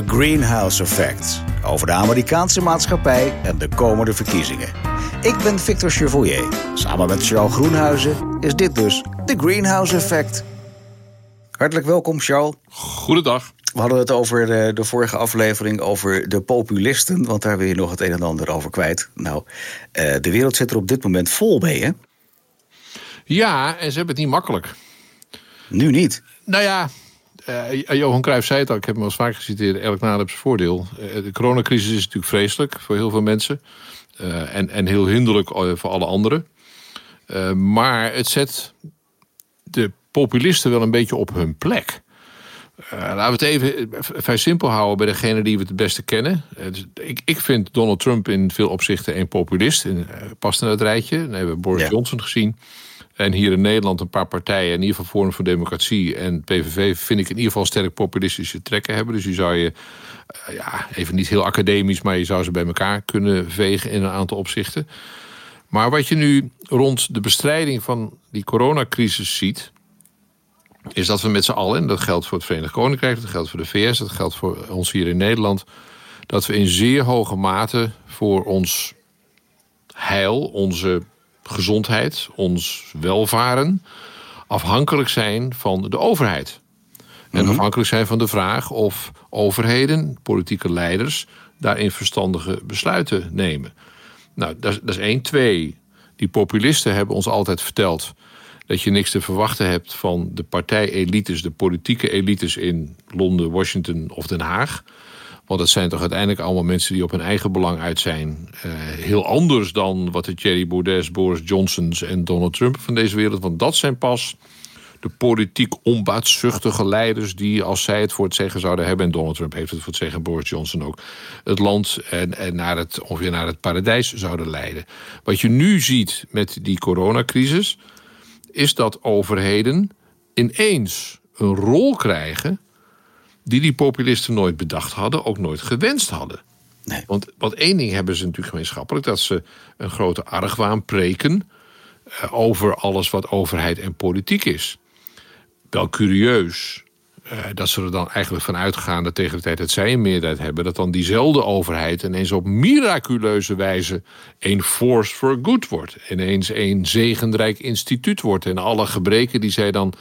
The Greenhouse Effect. Over de Amerikaanse maatschappij en de komende verkiezingen. Ik ben Victor Chevoyer. Samen met Charles Groenhuizen is dit dus The Greenhouse Effect. Hartelijk welkom, Charles. Goedendag. We hadden het over de, de, vorige aflevering over de populisten, want daar wil je nog het een en ander over kwijt. Nou, uh, de wereld zit er op dit moment vol mee, hè? Ja, en ze hebben het niet makkelijk. Nu niet. Nou ja, uh, Johan Cruijff zei het al, ik heb hem al vaak geciteerd, elk nadeel heeft zijn voordeel. Uh, de coronacrisis is natuurlijk vreselijk voor heel veel mensen. Uh, en, en heel hinderlijk voor alle anderen. maar het zet de populisten wel een beetje op hun plek. laten we het even vrij simpel houden bij degene die we het beste kennen. Dus ik, ik vind Donald Trump in veel opzichten een populist. En, past in het rijtje. Dan hebben we Boris ja. Johnson gezien. En hier in Nederland een paar partijen, in ieder geval Forum voor Democratie en PVV, vind ik in ieder geval sterk populistische trekken hebben. Dus die zou je, uh, ja, even niet heel academisch, maar je zou ze bij elkaar kunnen vegen in een aantal opzichten. Maar wat je nu rond de bestrijding van die coronacrisis ziet, is dat we met z'n allen, en dat geldt voor het Verenigd Koninkrijk, dat geldt voor de VS, dat geldt voor ons hier in Nederland, dat we in zeer hoge mate voor ons heil, onze gezondheid, ons welvaren afhankelijk zijn van de overheid. En Mhm. afhankelijk zijn van de vraag of overheden, politieke leiders, daarin verstandige besluiten nemen. Nou, dat is, dat is één. Twee, die populisten hebben ons altijd verteld dat je niks te verwachten hebt van de partijelites, de politieke elites in Londen, Washington of Den Haag. Want dat zijn toch uiteindelijk allemaal mensen die op hun eigen belang uit zijn. Uh, heel anders dan wat de Thierry Baudets, Boris Johnsons en Donald Trump van deze wereld. Want dat zijn pas de politiek onbaatzuchtige leiders die, als zij het voor het zeggen zouden hebben, en Donald Trump heeft het voor het zeggen, Boris Johnson ook, het land en, en naar het, ongeveer naar het paradijs zouden leiden. Wat je nu ziet met die coronacrisis, is dat overheden ineens een rol krijgen die die populisten nooit bedacht hadden, ook nooit gewenst hadden. Nee. Want, want één ding hebben ze natuurlijk gemeenschappelijk: dat ze een grote argwaan preken uh, over alles wat overheid en politiek is. Wel curieus uh, dat ze er dan eigenlijk van uitgaan dat tegen de tijd dat zij een meerderheid hebben, dat dan diezelfde overheid ineens op miraculeuze wijze een force for good wordt. Ineens een zegenrijk instituut wordt. En alle gebreken die zij dan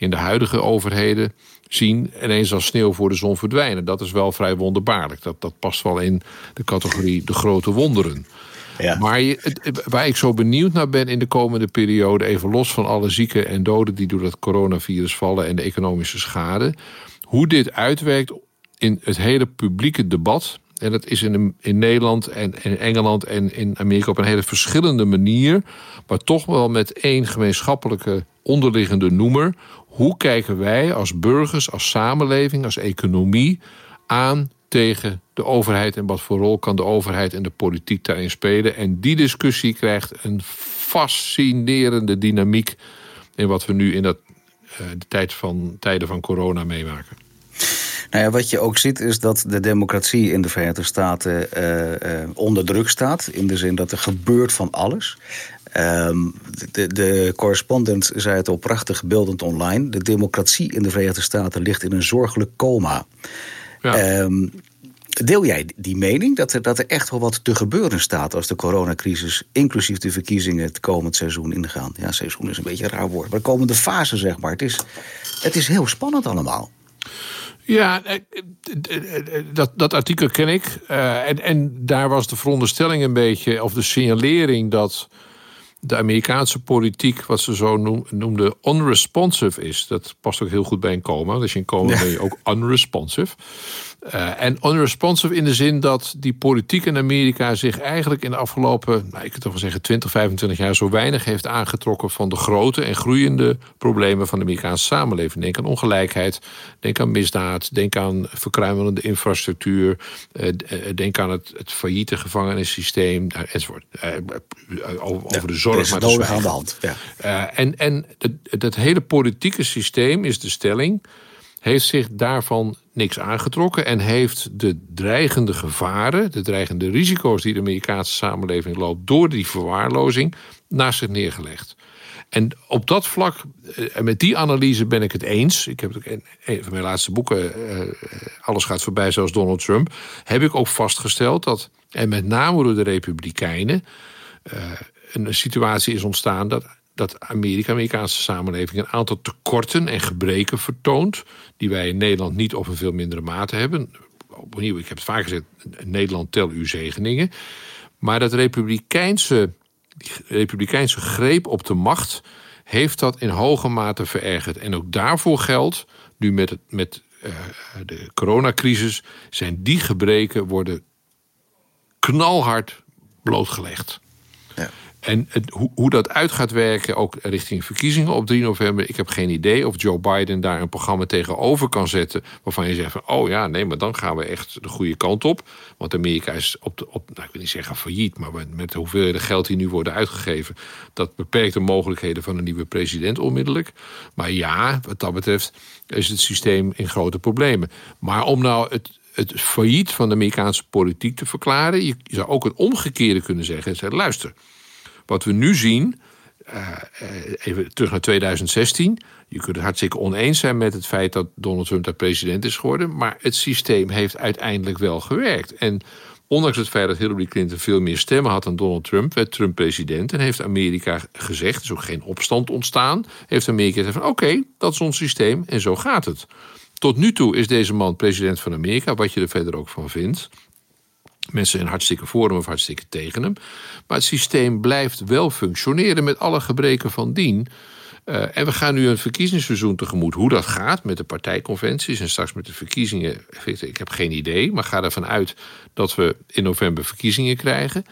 in de huidige overheden zien ineens als sneeuw voor de zon verdwijnen. Dat is wel vrij wonderbaarlijk. Dat, dat past wel in de categorie de grote wonderen. Ja. Maar je, waar ik zo benieuwd naar ben in de komende periode... even los van alle zieken en doden die door dat coronavirus vallen... en de economische schade... hoe dit uitwerkt in het hele publieke debat... En dat is in, in Nederland en in Engeland en in Amerika op een hele verschillende manier. Maar toch wel met één gemeenschappelijke onderliggende noemer. Hoe kijken wij als burgers, als samenleving, als economie aan tegen de overheid en wat voor rol kan de overheid en de politiek daarin spelen. En die discussie krijgt een fascinerende dynamiek in wat we nu in uh, de tijd van, tijden van corona meemaken. Nou ja, wat je ook ziet is dat de democratie in de Verenigde Staten uh, uh, onder druk staat. In de zin dat er gebeurt van alles. Um, de, de, correspondent zei het al prachtig beeldend online. De democratie in de Verenigde Staten ligt in een zorgelijk coma. Ja. Um, deel jij die mening dat er, dat er echt wel wat te gebeuren staat als de coronacrisis, inclusief de verkiezingen, het komend seizoen ingaan? Ja, seizoen is een beetje een raar woord, maar de komende fase, zeg maar. Het is, het is heel spannend allemaal. Ja, dat, dat artikel ken ik. Uh, en, en daar was de veronderstelling een beetje, of de signalering dat de Amerikaanse politiek, wat ze zo noem, noemden, unresponsive is. Dat past ook heel goed bij een coma. Je in coma ben je ook unresponsive. Uh, en unresponsive in de zin dat die politiek in Amerika zich eigenlijk in de afgelopen, nou, ik kan toch wel zeggen, 20, 25 jaar zo weinig heeft aangetrokken van de grote en groeiende problemen van de Amerikaanse samenleving. Denk aan ongelijkheid, denk aan misdaad, denk aan verkruimelende infrastructuur, uh, denk aan het, het failliete gevangenissysteem, uh, enzovoort. over de zorg maar de aan de hand. Ja. en en het, het hele politieke systeem is de stelling heeft zich daarvan niks aangetrokken en heeft de dreigende gevaren, de dreigende risico's die de Amerikaanse samenleving loopt door die verwaarlozing, naast zich neergelegd. En op dat vlak, en met die analyse ben ik het eens. Ik heb in een van mijn laatste boeken, Alles gaat voorbij zoals Donald Trump, heb ik ook vastgesteld dat, en met name door de Republikeinen, een situatie is ontstaan dat dat Amerika, Amerikaanse samenleving, een aantal tekorten en gebreken vertoont. die wij in Nederland niet of in veel mindere mate hebben. Opnieuw, ik heb het vaak gezegd: Nederland tel uw zegeningen. Maar dat republikeinse, republikeinse greep op de macht heeft dat in hoge mate verergerd. En ook daarvoor geldt, nu met, het, met uh, de coronacrisis, zijn die gebreken worden knalhard blootgelegd. En hoe, hoe, dat uit gaat werken, ook richting verkiezingen op 3 november, ik heb geen idee of Joe Biden daar een programma tegenover kan zetten. waarvan je zegt van, oh ja, nee, maar dan gaan we echt de goede kant op. Want Amerika is op, de, op nou, ik wil niet zeggen failliet, maar met de hoeveelheden geld die nu worden uitgegeven, dat beperkt de mogelijkheden van een nieuwe president onmiddellijk. Maar ja, wat dat betreft is het systeem in grote problemen. Maar om nou het, het failliet van de Amerikaanse politiek te verklaren, je, zou ook het omgekeerde kunnen zeggen. Zeggen, luister. Wat we nu zien, uh, even terug naar 2016. Je kunt het hartstikke oneens zijn met het feit dat Donald Trump daar president is geworden. Maar het systeem heeft uiteindelijk wel gewerkt. En ondanks het feit dat Hillary Clinton veel meer stemmen had dan Donald Trump, werd Trump president. En heeft Amerika gezegd, er is ook geen opstand ontstaan. Heeft Amerika gezegd van oké, dat is ons systeem en zo gaat het. Tot nu toe is deze man president van Amerika, wat je er verder ook van vindt. Mensen zijn hartstikke voor hem of hartstikke tegen hem. Maar het systeem blijft wel functioneren met alle gebreken van dien. Uh, en we gaan nu een verkiezingsseizoen tegemoet. Hoe dat gaat met de partijconventies en straks met de verkiezingen, ik heb geen idee. Maar ga ervan uit dat we in november verkiezingen krijgen.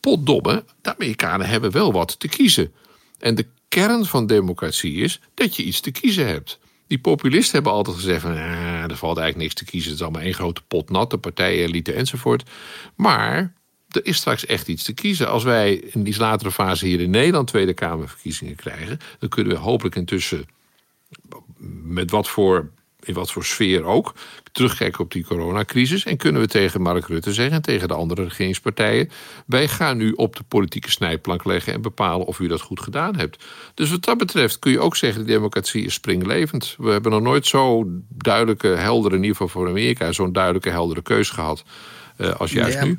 Potdomme, de Amerikanen hebben wel wat te kiezen. En de kern van democratie is dat je iets te kiezen hebt. Die populisten hebben altijd gezegd van, ah, er valt eigenlijk niks te kiezen. Het is allemaal één grote pot nat, de partijen, elite enzovoort. Maar er is straks echt iets te kiezen. Als wij in die latere fase hier in Nederland Tweede Kamerverkiezingen krijgen, dan kunnen we hopelijk intussen met wat voor in wat voor sfeer ook, terugkijken op die coronacrisis. En kunnen we tegen Mark Rutte zeggen en tegen de andere regeringspartijen: wij gaan nu op de politieke snijplank leggen en bepalen of u dat goed gedaan hebt. Dus wat dat betreft kun je ook zeggen: de democratie is springlevend. We hebben nog nooit zo duidelijke, heldere, in ieder geval voor Amerika, zo'n duidelijke, heldere keus gehad uh, als juist nu.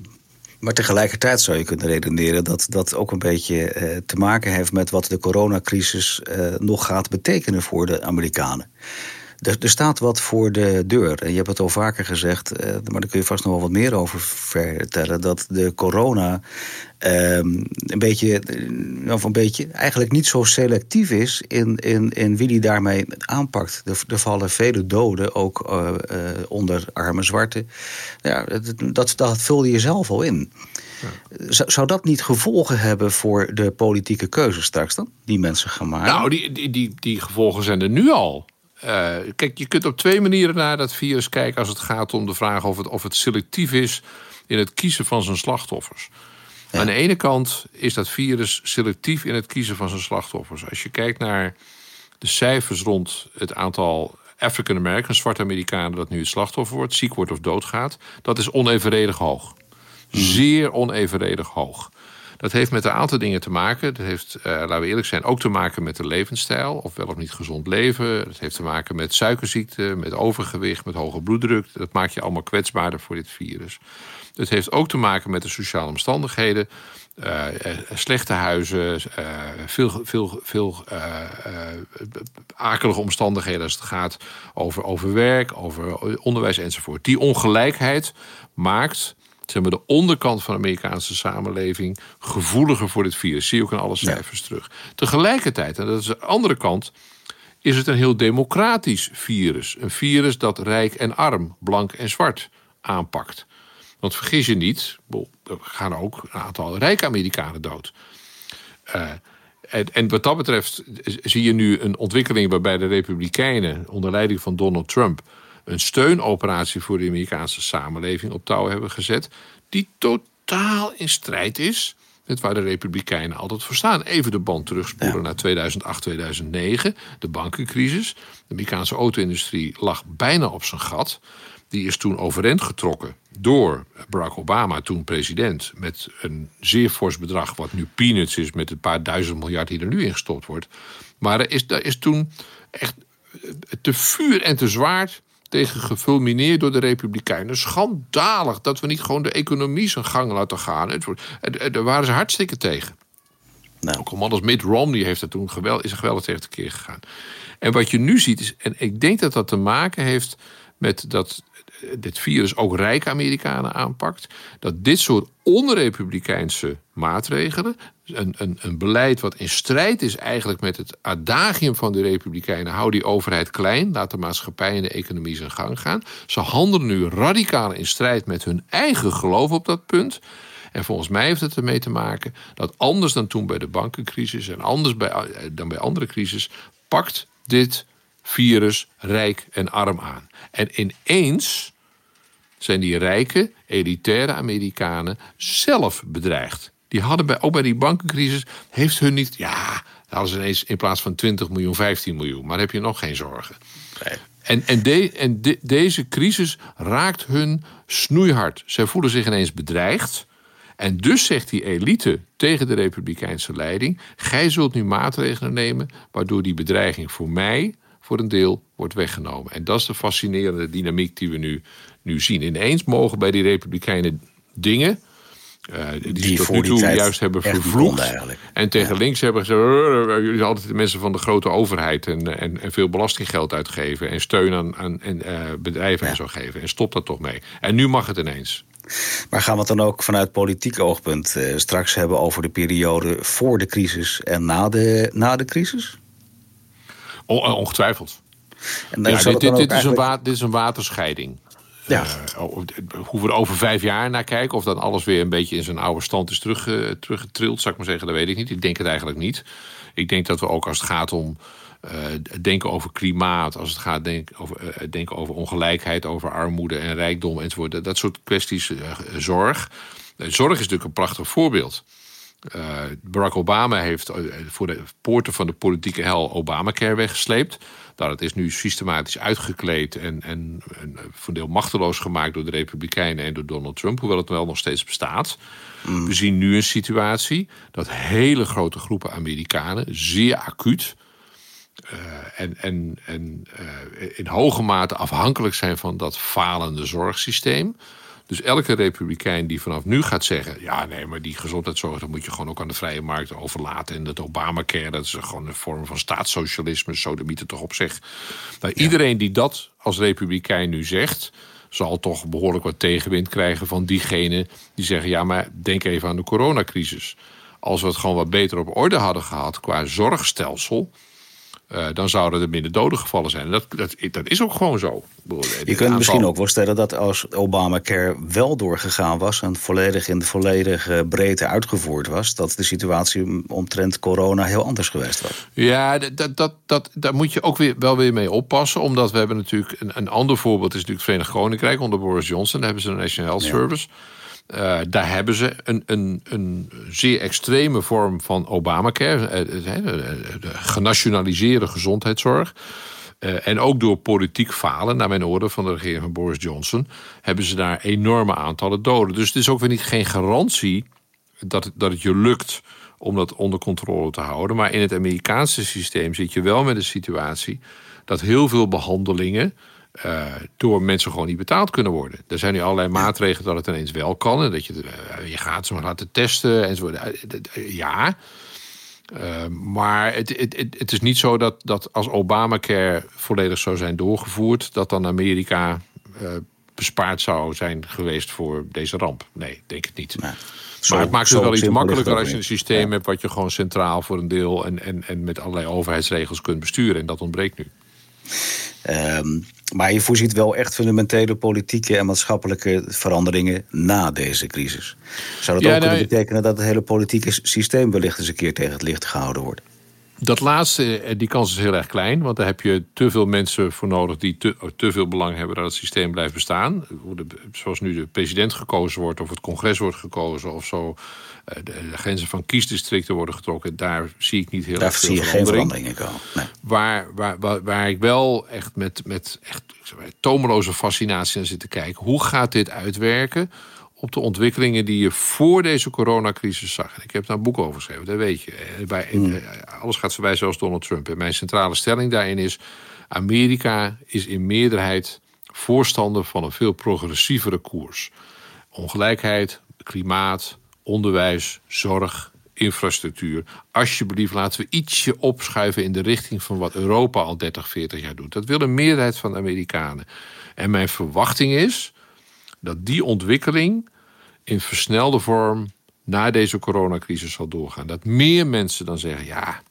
Maar tegelijkertijd zou je kunnen redeneren dat dat ook een beetje eh, te maken heeft met wat de coronacrisis eh, nog gaat betekenen voor de Amerikanen. Er, er, staat wat voor de deur. En je hebt het al vaker gezegd, uh, maar daar kun je vast nog wel wat meer over vertellen. Dat de corona um, een beetje, of een beetje, eigenlijk niet zo selectief is in, in, in wie die daarmee aanpakt. Er, er vallen vele doden, ook uh, uh, onder arme zwarte. Ja, dat, dat vul je zelf al in. Ja. Zou dat niet gevolgen hebben voor de politieke keuze straks dan? Die mensen gaan maken? Nou, die, die, die, die gevolgen zijn er nu al. Uh, kijk, je kunt op twee manieren naar dat virus kijken als het gaat om de vraag of het, of het selectief is in het kiezen van zijn slachtoffers. Aan de ene kant is dat virus selectief in het kiezen van zijn slachtoffers. Als je kijkt naar de cijfers rond het aantal African Americans, zwarte Amerikanen, dat nu het slachtoffer wordt, ziek wordt of doodgaat, dat is onevenredig hoog. Hmm. Zeer onevenredig hoog. Dat heeft met een aantal dingen te maken. Dat heeft, uh, laten we eerlijk zijn, ook te maken met de levensstijl. Of wel of niet gezond leven. Dat heeft te maken met suikerziekte, met overgewicht, met hoge bloeddruk. Dat maakt je allemaal kwetsbaarder voor dit virus. Het heeft ook te maken met de sociale omstandigheden. Uh, slechte huizen, uh, veel, veel, veel akelige omstandigheden als het gaat over, over werk, over onderwijs enzovoort. Die ongelijkheid maakt zeg maar, de onderkant van de Amerikaanse samenleving gevoeliger voor dit virus. Zie je ook in alle cijfers terug. Tegelijkertijd, en dat is de andere kant, is het een heel democratisch virus. Een virus dat rijk en arm, blank en zwart aanpakt. Want vergis je niet, er gaan ook een aantal rijke Amerikanen dood. Uh, en, en, wat dat betreft zie je nu een ontwikkeling waarbij de Republikeinen onder leiding van Donald Trump een steunoperatie voor de Amerikaanse samenleving op touw hebben gezet, die totaal in strijd is met waar de Republikeinen altijd voor staan. Even de band terugspoelen naar 2008, 2009, de bankencrisis. De Amerikaanse auto-industrie lag bijna op zijn gat. die is toen overeind getrokken door Barack Obama, toen president, met een zeer fors bedrag, wat nu peanuts is met een paar duizend miljard die er nu ingestopt wordt. Maar er is, er is toen echt te vuur en te zwaard tegen gefulmineerd door de Republikeinen. Schandalig dat we niet gewoon de economie zijn gang laten gaan. Daar waren ze hartstikke tegen. Nou. Ook een man als Mitt Romney heeft er toen geweld, is er geweldig tegen keer gegaan. En wat je nu ziet is, en ik denk dat dat te maken heeft met dat dit virus ook rijke Amerikanen aanpakt. Dat dit soort onrepublikeinse maatregelen, een, een, een beleid wat in strijd is eigenlijk met het adagium van de Republikeinen, hou die overheid klein, laat de maatschappij en de economie zijn gang gaan. Ze handelen nu radicaal in strijd met hun eigen geloof op dat punt. En volgens mij heeft het ermee te maken dat anders dan toen bij de bankencrisis en anders bij, eh, dan bij andere crisis, pakt dit virus rijk en arm aan. En ineens zijn die rijke, elitaire Amerikanen zelf bedreigd. Die hadden bij, ook bij die bankencrisis, heeft hun niet. Ja, hadden ze ineens in plaats van 20 miljoen, 15 miljoen. Maar heb je nog geen zorgen. En, en, de, en de, deze crisis raakt hun snoeihard. Zij voelen zich ineens bedreigd. En dus zegt die elite tegen de Republikeinse leiding: Gij zult nu maatregelen nemen. waardoor die bedreiging voor mij voor een deel wordt weggenomen. En dat is de fascinerende dynamiek die we nu, nu zien. Ineens mogen bij die Republikeinen dingen. Uh, die, die tot nu toe juist hebben vervloekt. En tegen links hebben ze. Jullie zijn altijd de mensen van de grote overheid. En, en, en veel belastinggeld uitgeven. En steun aan, aan en, uh, bedrijven en zo geven. En stop dat toch mee. En nu mag het ineens. Maar gaan we het dan ook vanuit politiek oogpunt uh, straks hebben over de periode voor de crisis en na de, na de crisis? Ongetwijfeld. En ja, dit, dit, dit, is een dit is een waterscheiding. Ja. Uh, hoe we er over vijf jaar naar kijken, of dan alles weer een beetje in zijn oude stand is terug, uh, teruggetrild, zou ik maar zeggen, dat weet ik niet. Ik denk het eigenlijk niet. Ik denk dat we ook als het gaat om uh, denken over klimaat, als het gaat denken over, denken over ongelijkheid, over armoede en rijkdom enzovoort, dat, dat soort kwesties, zorg. zorg is natuurlijk een prachtig voorbeeld. Uh, Barack Obama heeft uh, voor de poorten van de politieke hel Obamacare weggesleept. Nou, dat is nu systematisch uitgekleed en, en, en voor een deel machteloos gemaakt door de Republikeinen en door Donald Trump, hoewel het wel nog steeds bestaat. Mm. We zien nu een situatie dat hele grote groepen Amerikanen zeer acuut uh, en, en, en in hoge mate afhankelijk zijn van dat falende zorgsysteem. Dus elke republikein die vanaf nu gaat zeggen... ja, nee, maar die gezondheidszorg... dat moet je gewoon ook aan de vrije markt overlaten. En dat Obamacare, dat is gewoon een vorm van staatssocialisme... zo de mythe toch op zich. Nou, Iedereen die dat als republikein nu zegt zal toch behoorlijk wat tegenwind krijgen van diegenen die zeggen: ja, maar denk even aan de coronacrisis. Als we het gewoon wat beter op orde hadden gehad qua zorgstelsel, uh, dan zouden er minder doden gevallen zijn. dat, dat, dat is ook gewoon zo. Je kunt misschien ook wel stellen dat als Obamacare wel doorgegaan was... en volledig in de volledige breedte uitgevoerd was... dat de situatie omtrent corona heel anders geweest was. Ja, dat, dat, dat, daar moet je ook weer, wel weer mee oppassen. Omdat we hebben natuurlijk... Een, een ander voorbeeld is natuurlijk het Verenigd Koninkrijk... onder Boris Johnson, daar hebben ze een National Health Service... Uh, daar hebben ze een, een, een zeer extreme vorm van Obamacare, uh, de genationaliseerde gezondheidszorg. En ook door politiek falen, naar mijn orde van de regering van Boris Johnson, hebben ze daar enorme aantallen doden. Dus het is ook weer niet geen garantie dat, dat het je lukt om dat onder controle te houden. Maar in het Amerikaanse systeem zit je wel met een situatie dat heel veel behandelingen uh, door mensen gewoon niet betaald kunnen worden. Er zijn nu allerlei maatregelen dat het ineens wel kan. En dat je uh, je gaat ze maar laten testen enzovoort. Uh, ja. maar het, het, het, het, is niet zo dat, dat als Obamacare volledig zou zijn doorgevoerd, dat dan Amerika bespaard zou zijn geweest voor deze ramp. Nee, denk het niet. maar het maakt het wel iets makkelijker als je een systeem hebt wat je gewoon centraal voor een deel en, en, en met allerlei overheidsregels kunt besturen. En dat ontbreekt nu. Um, maar je voorziet wel echt fundamentele politieke en maatschappelijke veranderingen na deze crisis. Zou dat ook kunnen betekenen dat het hele politieke systeem wellicht eens een keer tegen het licht gehouden wordt? Dat laatste, eh, die kans is heel erg klein. Want daar heb je te veel mensen voor nodig die te, te veel belang hebben dat het systeem blijft bestaan. Zoals nu de president gekozen wordt, of het congres wordt gekozen, of zo. Eh, de, grenzen van kiesdistricten worden getrokken. Daar zie ik niet heel daar erg veel zie je geen verandering in komen. Nee. Waar, waar, waar, waar, ik wel echt met, met echt, zeg maar, tomeloze fascinatie aan zit te kijken. Hoe gaat dit uitwerken op de ontwikkelingen die je voor deze coronacrisis zag. En ik heb daar een boek over geschreven, dat weet je. Eh, bij, Hmm. eh, Alles gaat voorbij zoals Donald Trump. En mijn centrale stelling daarin is... Amerika is in meerderheid voorstander van een veel progressievere koers. Ongelijkheid, klimaat, onderwijs, zorg, infrastructuur. Alsjeblieft, laten we ietsje opschuiven in de richting van wat Europa al 30, 40 jaar doet. Dat wil een meerderheid van de Amerikanen. En mijn verwachting is dat die ontwikkeling in versnelde vorm na deze coronacrisis zal doorgaan. Dat meer mensen dan zeggen: ja,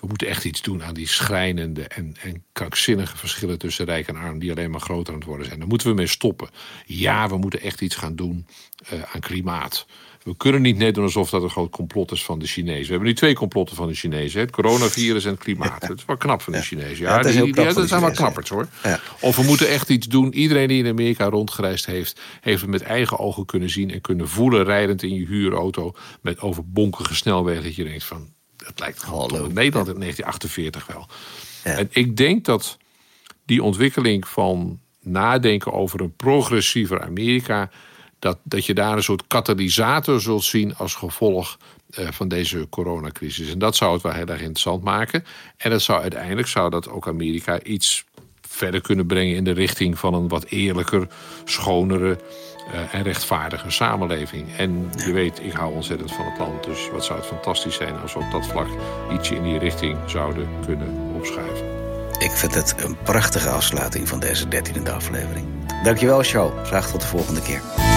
we moeten echt iets doen aan die schrijnende en, en krankzinnige verschillen tussen rijk en arm, die alleen maar groter aan het worden zijn. Daar moeten we mee stoppen. Ja, we moeten echt iets gaan doen uh, aan klimaat. We kunnen niet net doen alsof dat een groot complot is van de Chinezen. We hebben nu twee complotten van de Chinezen: het coronavirus en het klimaat. Dat is wel knap van de Chinezen. Ja, dat is die, die- dat zijn wel knappers hoor. Ja. Of we moeten echt iets doen. Iedereen die in Amerika rondgereisd heeft, heeft het met eigen ogen kunnen zien en kunnen voelen, rijdend in je huurauto met over bonkige snelwegen. Dat je denkt van, het lijkt gewoon Hallo. op Nederland in 1948 wel. Ja. En ik denk dat die ontwikkeling van nadenken over een progressiever Amerika, dat, dat je daar een soort katalysator zult zien als gevolg eh, van deze coronacrisis. En dat zou het wel heel erg interessant maken. En dat zou uiteindelijk zou dat ook Amerika iets verder kunnen brengen in de richting van een wat eerlijker, schonere eh, en rechtvaardiger samenleving. En je weet, ik hou ontzettend van het land. Dus wat zou het fantastisch zijn als we op dat vlak ietsje in die richting zouden kunnen opschuiven. Ik vind het een prachtige afsluiting van deze dertiende aflevering. Dankjewel, show. Graag tot de volgende keer.